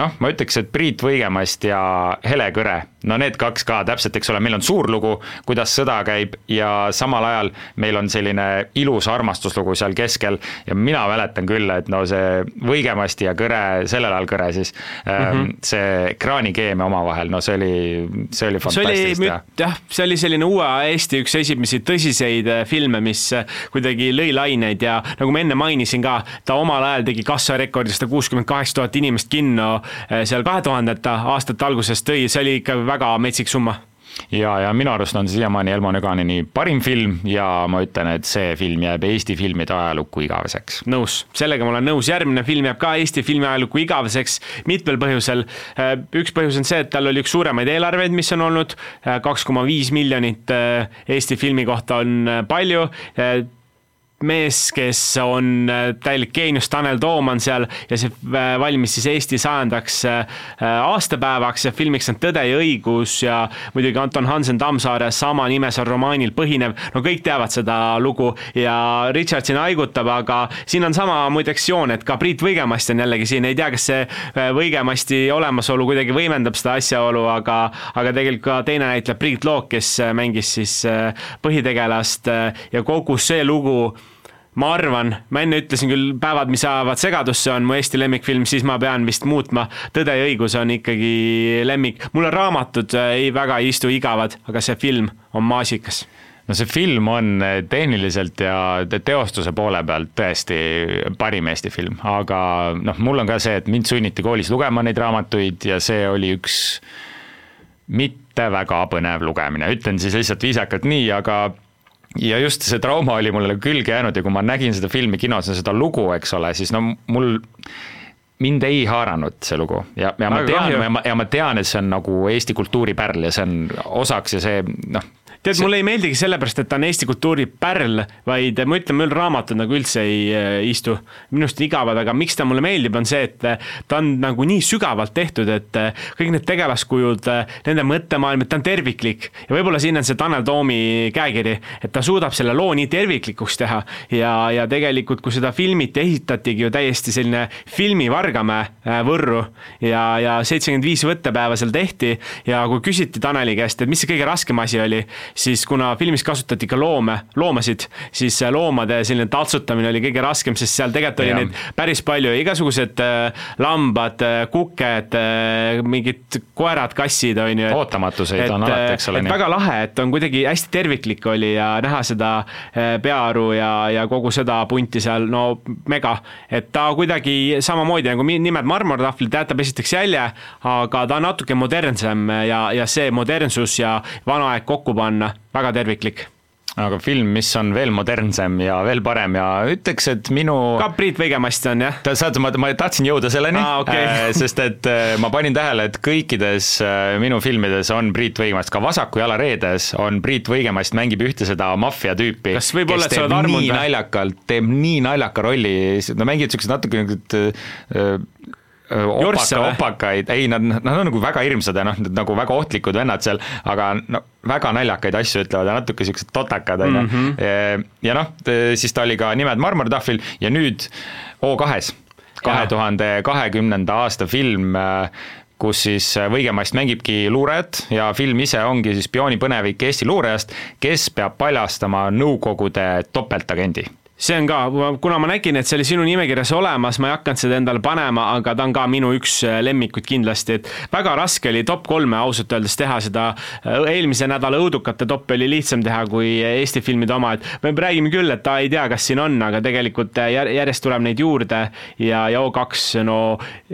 noh, ma ütleks, et Priit Võigemast ja Hele Kõre no need kaks ka täpselt, eks ole, meil on suur lugu, kuidas sõda käib ja samal ajal meil on selline ilus armastuslugu seal keskel ja mina mäletan küll, et no see Võigemasti ja Kõre, sellel ajal Kõre siis mm, -hmm. see ekraanikeemia omavahel, no see oli, see oli fantastilist. jah, see oli selline uue Eesti üks esimesi tõsiseid äh, filme, mis äh, kuidagi lõi laineid ja nagu ma enne mainisin ka, ta omal ajal tegi kassarekordi sada kuuskümmend kaheksa tuhat inimest kinno seal kahe tuhandete aastate alguses tõi, see oli ikka väga metsik summa. Ja, ja minu arust on see siiamaani Elmo Nüganini parim film ja ma ütlen, et see film jääb Eesti filmide ajalukku igaveseks. nõus, sellega ma olen nõus, järgmine film jääb ka Eesti filmi ajalukku igaveseks mitmel põhjusel. Äh, üks põhjus on see, et tal oli üks suuremaid eelarveid, mis on olnud, äh, kaks koma viis miljonit Eesti filmi kohta on palju mees, kes on äh, täielik geenius, Tanel Toom on seal ja see äh, valmis siis Eesti sajandaks äh, aastapäevaks ja filmiks on Tõde ja õigus ja muidugi Anton Hansen Tammsaare samanimelisel romaanil põhinev, no kõik teavad seda lugu ja Richard siin haigutab, aga siin on sama muideks joon, et ka Priit Võigemast on jällegi siin, ei tea, kas see Võigemasti olemasolu kuidagi võimendab seda asjaolu, aga, aga tegelikult ka teine näitleja Priit Look, kes mängis siis põhitegelast ja kogu see lugu ma arvan, ma enne ütlesin küll Päevad, mis ajavad segadusse, on mu Eesti lemmikfilm, siis ma pean vist muutma. tõde ja õigus on ikkagi lemmik, mulle raamatud äh, ei, väga ei istu igavad, aga see film on maasikas. No see film on äh, tehniliselt ja teostuse poole pealt tõesti parim Eesti film, aga noh, mul on ka see, et mind sunniti koolis lugema neid raamatuid ja see oli üks mitte väga põnev lugemine, ütlen siis lihtsalt viisakalt nii, aga ja just see trauma oli mulle külge jäänud ja kui ma nägin seda filmi kinos ja seda lugu, eks ole, siis no mul mind ei haaranud see lugu. Ja, ja ma tean ja ma, ja ma tean, et see on nagu Eesti kultuuripärl ja see on osaks ja see noh tead see..., mulle ei meeldigi sellepärast, et ta on Eesti kultuuri pärl, vaid ma ütlen, mul raamatud nagu üldse ei äh, istu. minust igavad, aga miks ta mulle meeldib, on see, et äh, ta on nagu nii sügavalt tehtud, et äh, kõik need tegelaskujud, nende mõttemaailm, et ta on terviklik. ja võib-olla siin on see Tanel Toomi käekiri, et ta suudab selle loo nii terviklikuks teha ja, ja tegelikult, kui seda filmiti, esitatigi ju täiesti selline filmi Vargamäe Võrru ja, ja seitsekümmend viis võttepäeva seal tehti ja kui küsiti Taneli käest, et mis see kõige raskem asi oli, siis kuna filmis kasutati ka loome, loomasid, siis loomade selline taltsutamine oli kõige raskem, sest seal tegelikult oli neid päris palju, igasugused äh, lambad, äh, kuked, äh, mingid koerad, kassid, on ju. ootamatuseid et, on alati, eks ole. väga lahe, et on kuidagi hästi terviklik oli ja näha seda peaaru ja, ja kogu seda punti seal, no mega. et ta kuidagi samamoodi nagu nimed marmortahvlid jätab esiteks jälje, aga ta on natuke modernsem ja, ja see modernsus ja vana aeg kokku panna on väga terviklik aga film, mis on veel modernsem ja veel parem ja ütleks, et minu. ka Priit Võigemast on jah? saad, ma, ma tahtsin jõuda selleni ah,, okay. Äh, sest et äh, ma panin tähele, et kõikides äh, minu filmides on Priit Võigemast, ka Vasaku jala reedes on Priit Võigemast, mängib ühte seda maffia tüüpi. võib olla, oled armunud või? naljakalt, teeb nii naljaka rolli, no mängib siukseid natuke niisugused opaka, opakaid, ei nad, nad on nagu väga hirmsad ja noh, nagu väga ohtlikud vennad seal, aga no väga naljakaid asju ütlevad ja natuke siuksed totakad, on ju. Mhm. ja noh, siis ta oli ka Nimed marmortahvlil ja nüüd O2-s, kahe tuhande kahekümnenda aasta film kus siis Võigemast mängibki luurajat ja film ise ongi siis spioonipõnevik Eesti luurajast, kes peab paljastama Nõukogude topeltagendi see on ka, kuna ma nägin, et see oli sinu nimekirjas olemas, ma ei hakanud seda endale panema, aga ta on ka minu üks äh, lemmikuid kindlasti, et väga raske oli top kolme ausalt öeldes teha seda, äh, eelmise nädala õudukate topi oli lihtsam teha kui Eesti filmide oma, et me räägime küll, et ta ei tea, kas siin on, aga tegelikult äh, järjest tuleb neid juurde ja, ja O2, no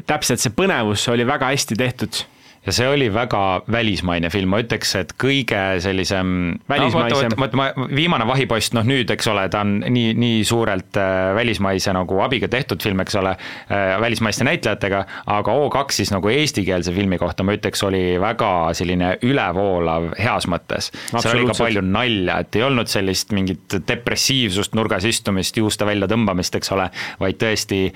täpselt see põnevus oli väga hästi tehtud ja see oli väga välismaine film, ma ütleks, et kõige sellisem välismaisem no,. vot ma, viimane Vahipost, noh nüüd, eks ole, ta on nii, nii suurelt äh, välismaise nagu abiga tehtud film, eks ole äh,, välismaiste näitlejatega, aga O2 siis nagu eestikeelse filmi kohta ma ütleks, oli väga selline ülevoolav heas mõttes. seal oli ka palju nalja, et ei olnud sellist mingit depressiivsust, nurgas istumist, juuste välja tõmbamist, eks ole, vaid tõesti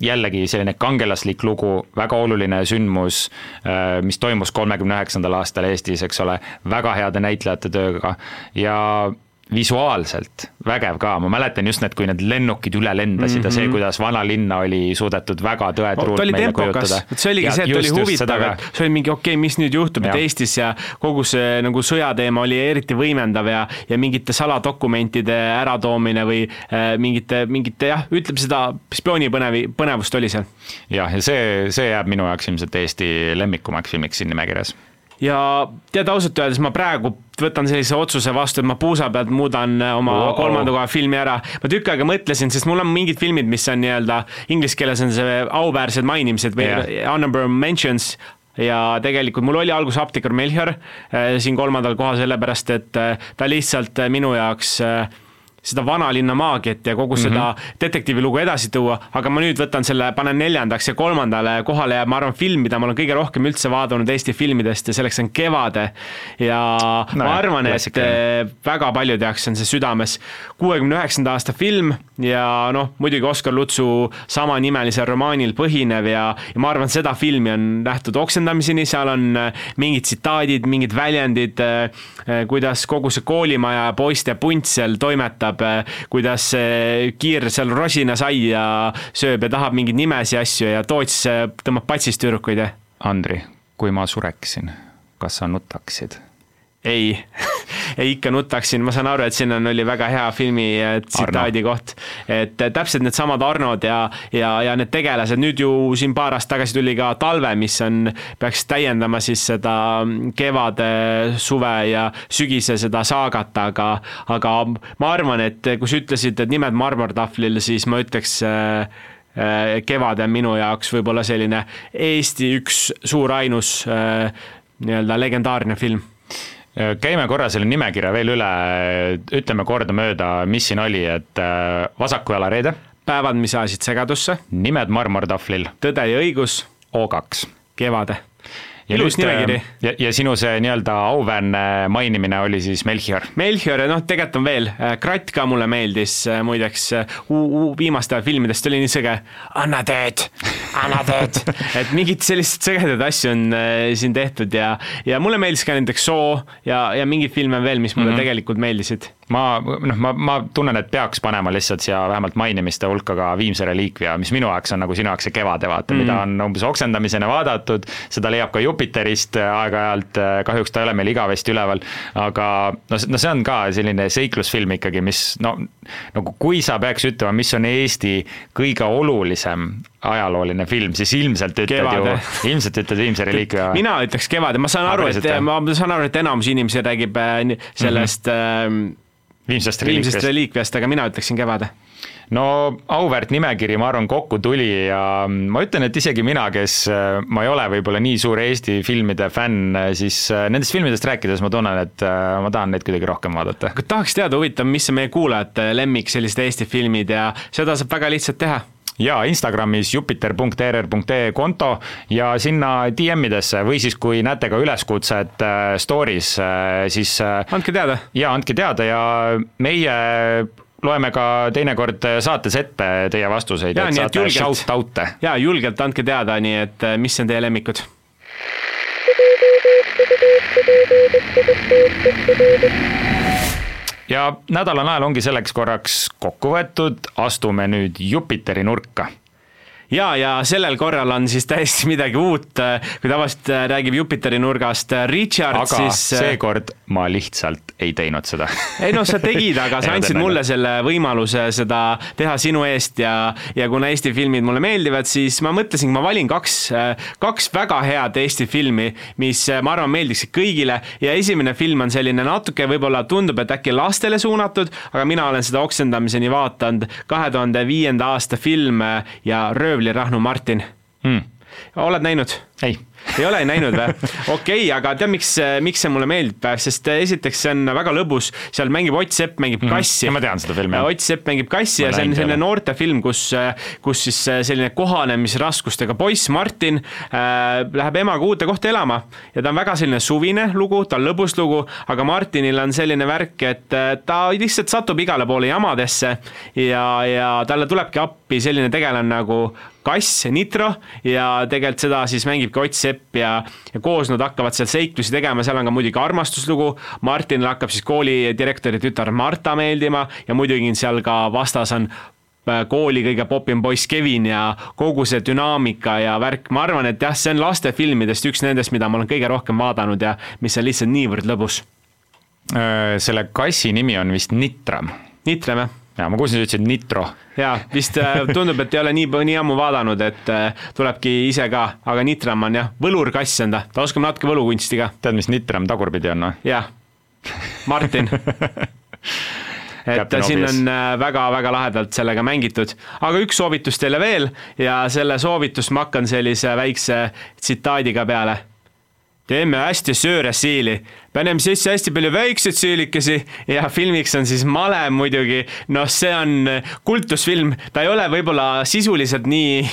jällegi selline kangelaslik lugu, väga oluline sündmus, äh, mis toimus kolmekümne üheksandal aastal Eestis, eks ole, väga heade näitlejate tööga. Ja visuaalselt vägev ka, ma mäletan just need, kui need lennukid üle lendasid mm -hmm. ja see, mhm. kuidas vanalinna oli suudetud väga tõetruult oh, meile kujutada. see oligi ja see, et just, oli huvitav, et see oli mingi okei okay,, mis nüüd juhtub, et Eestis ja kogu see nagu sõjateema oli eriti võimendav ja, ja mingite saladokumentide äratoomine või äh, mingite, mingite jah, ütleme seda spioonipõnevi, põnevust oli seal. jah, ja see, see jääb minu jaoks ilmselt Eesti lemmikumaks filmiks siin nimekirjas ja tead ausalt öeldes ma praegu võtan sellise otsuse vastu, et ma puusa pealt muudan äh, oma oh, kolmanda koha filmi ära. ma tükk aega mõtlesin, sest mul on mingid filmid, mis on nii-öelda, inglise keeles on see auväärsed mainimised või yeah. honorable mentions, ja tegelikult mul oli alguses Apteeker Melchior äh, siin kolmandal kohal, sellepärast et äh, ta lihtsalt minu jaoks äh, seda vanalinna maagiat ja kogu seda mm -hmm. detektiivilugu edasi tuua, aga ma nüüd võtan selle, panen neljandaks ja kolmandale kohale ja ma arvan, film, mida ma olen kõige rohkem üldse vaadanud Eesti filmidest ja selleks on Kevade. ja no, ma arvan, et väga paljude jaoks on see südames. kuuekümne üheksanda aasta film ja noh, muidugi Oskar Lutsu samanimelisel romaanil põhinev ja, ja ma arvan, seda filmi on nähtud oksendamiseni, seal on eh, mingid tsitaadid, mingid väljendid, eh, kuidas kogu see koolimaja poiste punt seal toimetab vaatab, eh, kuidas Kiir seal rosinasaia sööb ja tahab mingeid nimesi asju ja Toots eh, tõmbab patsist tüdrukuid ja. Andri, kui ma sureksin, kas sa nutaksid? ei ikka nutaksin, ma saan aru, et siin on, oli väga hea filmi äh, tsitaadi koht. et äh, täpselt needsamad Arnod ja, ja, ja need tegelased, nüüd ju siin paar aastat tagasi tuli ka Talve, mis on, peaks täiendama siis seda mm, kevade, suve ja sügise seda saagat, aga, aga ma arvan, et kui sa ütlesid, et nimed marmortahvlil, siis ma ütleks äh, Kevad on minu jaoks võib-olla selline Eesti üks suur ainus nii-öelda legendaarne film käime korra selle nimekirja veel üle, ütleme kordamööda, mis siin oli, et äh, Vasaku jala reede. päevad, mis ajasid segadusse. nimed marmortahvlil. Tõde ja õigus. O2. Kevade ilus nimekiri. Äh, ja, ja sinu see nii-öelda auväärne mainimine oli siis Melchior? Melchior ja noh, tegelikult on veel, äh, Kratt ka mulle meeldis äh, muideks, viimaste filmidest oli nii sõge, anna tööd, anna tööd et mingeid selliseid sõgedaid asju on siin tehtud ja, ja mulle meeldis ka näiteks Soo ja, ja mingeid filme veel, mis mulle mm -hmm. tegelikult meeldisid ma noh, ma, ma tunnen, et peaks panema lihtsalt siia vähemalt mainimiste hulka ka Viimse reliikvia, mis minu jaoks on nagu sinu jaoks see Kevade, vaata mm., mida on umbes oksendamisena vaadatud, seda leiab ka Jupiterist aeg-ajalt, kahjuks ta ei ole meil igavesti üleval, aga no, no see on ka selline seiklusfilm ikkagi, mis no nagu kui sa peaks ütlema, mis on Eesti kõige olulisem ajalooline film, siis ilmselt ütled kevade. ju, ilmselt ütled Viimse reliikvia. mina ütleks Kevade, ma saan aru, et ma saan aru, et enamus inimesi räägib äh, sellest mm -hmm viimsest reliikviast. viimsest reliikviast, aga mina ütleksin Kevade no auväärt nimekiri, ma arvan, kokku tuli ja ma ütlen, et isegi mina, kes äh, ma ei ole võib-olla nii suur Eesti filmide fänn, siis äh, nendest filmidest rääkides ma tunnen, et äh, ma tahan neid kuidagi rohkem vaadata. tahaks teada, huvitav, mis on meie kuulajate lemmik sellised Eesti filmid ja seda saab väga lihtsalt teha ja Instagramis jupiter.err.ee konto ja sinna DM-idesse või siis, kui näete ka üleskutset äh, story's, äh, siis. Äh, andke teada. ja andke teada ja meie loeme ka teinekord saates ette teie vastuseid, et saate shout out'e. ja julgelt andke teada, nii et mis on teie lemmikud ja nädala najal ongi selleks korraks kokku võetud, astume nüüd Jupiteri nurka. Ja, ja sellel korral on siis täiesti midagi uut, kui tavaliselt räägib Jupiteri nurgast Richard, siis seekord ma lihtsalt ei teinud seda. Ei noh, sa tegid, aga sa andsid mulle selle võimaluse seda teha sinu eest ja, ja kuna Eesti filmid mulle meeldivad, siis ma mõtlesin, ma valin kaks, kaks väga head Eesti filmi, mis ma arvan, meeldiksid kõigile. Ja esimene film on selline natuke võib-olla tundub, et äkki lastele suunatud, aga mina olen seda oksendamiseni vaadanud, kahe tuhande viienda aasta film ja Rööv Röövlirahnu Martin. Hmm.. Oled näinud? ei ei ole näinud või? okei okay,, aga tead, miks, miks see mulle meeldib, sest esiteks see on väga lõbus, seal mängib Ott Sepp mängib mhm. kassi mm,. ma tean seda filmi. Ott Sepp mängib kassi ma ja see on selline noortefilm, kus, kus siis selline kohanemisraskustega poiss Martin äh, läheb emaga uude kohta elama ja ta on väga selline suvine lugu, ta on lõbus lugu, aga Martinil on selline värk, et äh, ta lihtsalt satub igale poole jamadesse ja, ja talle tulebki appi selline tegelane nagu kass, Nitro ja tegelikult seda siis mängibki Ott Sepp ja, ja koos nad hakkavad seal seiklusi tegema, seal on ka muidugi armastuslugu, Martinile hakkab siis koolidirektori tütar Marta meeldima ja muidugi seal ka vastas on äh, kooli kõige popim poiss Kevin ja kogu see dünaamika ja värk, ma arvan, et jah, see on lastefilmidest üks nendest, mida ma olen kõige rohkem vaadanud ja mis on lihtsalt niivõrd lõbus. Äh, selle kassi nimi on vist Nitram. Nitram, jah ja ma kuulsin, sa ütlesid Nitro. jaa, vist äh, tundub, et ei ole nii, nii ammu vaadanud, et äh, tulebki ise ka, aga Nitram on jah, võlurkass on ta, ta oskab natuke võlukunsti ka. tead, mis Nitram tagurpidi on või? jah, Martin et siin on väga-väga äh, lahedalt sellega mängitud. aga üks soovitus teile veel ja selle soovitust ma hakkan sellise väikse tsitaadiga peale teeme hästi sööre siili, paneme sisse hästi palju väikseid siilikesi ja filmiks on siis Male muidugi. noh, see on kultusfilm, ta ei ole võib-olla sisuliselt nii,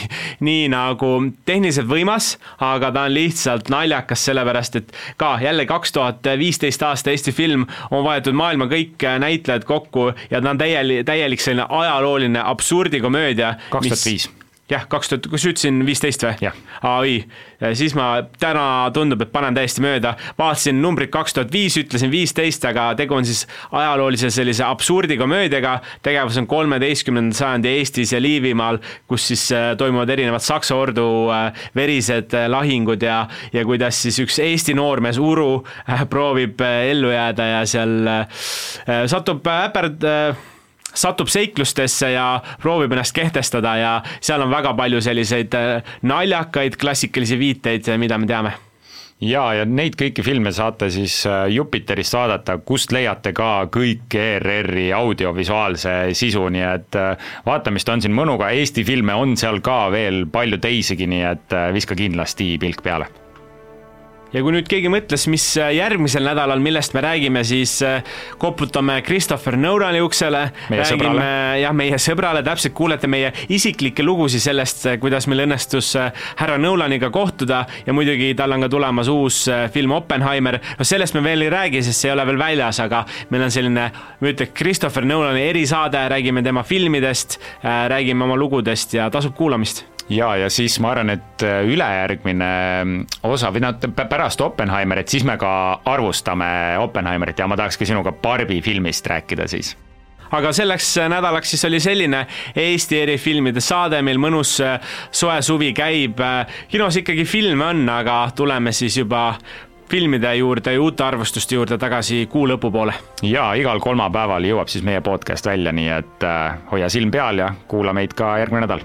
nii nagu tehniliselt võimas, aga ta on lihtsalt naljakas, sellepärast et ka jälle kaks tuhat viisteist aasta Eesti film on võetud maailma kõik näitlejad kokku ja ta on täielik, täielik selline ajalooline absurdikomöödia. kaks tuhat viis jah, kaks tuhat, kas ütlesin viisteist või? aa ei, siis ma täna tundub, et panen täiesti mööda, vaatasin numbrit kaks tuhat viis, ütlesin viisteist, aga tegu on siis ajaloolise sellise absurdikomöödiaga. tegevus on kolmeteistkümnenda sajandi Eestis ja Liivimaal, kus siis äh, toimuvad erinevad Saksa ordu äh, verised äh, lahingud ja, ja kuidas siis üks Eesti noormees Uru proovib ellu jääda ja seal satub äperd satub seiklustesse ja proovib ennast kehtestada ja seal on väga palju selliseid äh, naljakaid klassikalisi viiteid, mida me teame. Ja, ja neid kõiki filme saate siis äh, Jupiterist vaadata, kust leiate ka kõik ERR-i audiovisuaalse sisu, nii et äh, vaatamist on siin mõnuga, Eesti filme on seal ka veel palju teisigi, nii et viska kindlasti pilk peale ja kui nüüd keegi mõtles, mis äh, järgmisel nädalal, millest me räägime, siis äh, koputame Christopher Nolani uksele. räägime jah, meie sõbrale, täpselt kuulete meie isiklikke lugusid sellest, äh, kuidas meil õnnestus härra Nolaniga kohtuda. Ja muidugi tal on ka tulemas uus film Oppenheimer. no sellest me veel ei räägi, sest see ei ole veel väljas, aga meil on selline, ma ütleks, Christopher Nolani erisaade, räägime tema filmidest, räägime oma lugudest ja tasub kuulamist ja, ja siis ma arvan, et äh, ülejärgmine mm, osa või noh, pärast Oppenheimerit, siis me ka arvustame Oppenheimerit ja ma tahaks ka sinuga Barbi filmist rääkida siis aga selleks nädalaks siis oli selline Eesti erifilmide saade, meil mõnus äh, soe suvi käib. Äh, kinos ikkagi filme on, aga tuleme siis juba filmide juurde ja uute arvustuste juurde tagasi kuu lõpupoole. ja igal kolmapäeval jõuab siis meie podcast välja, nii et hoia silm peal ja kuula meid ka järgmine nädal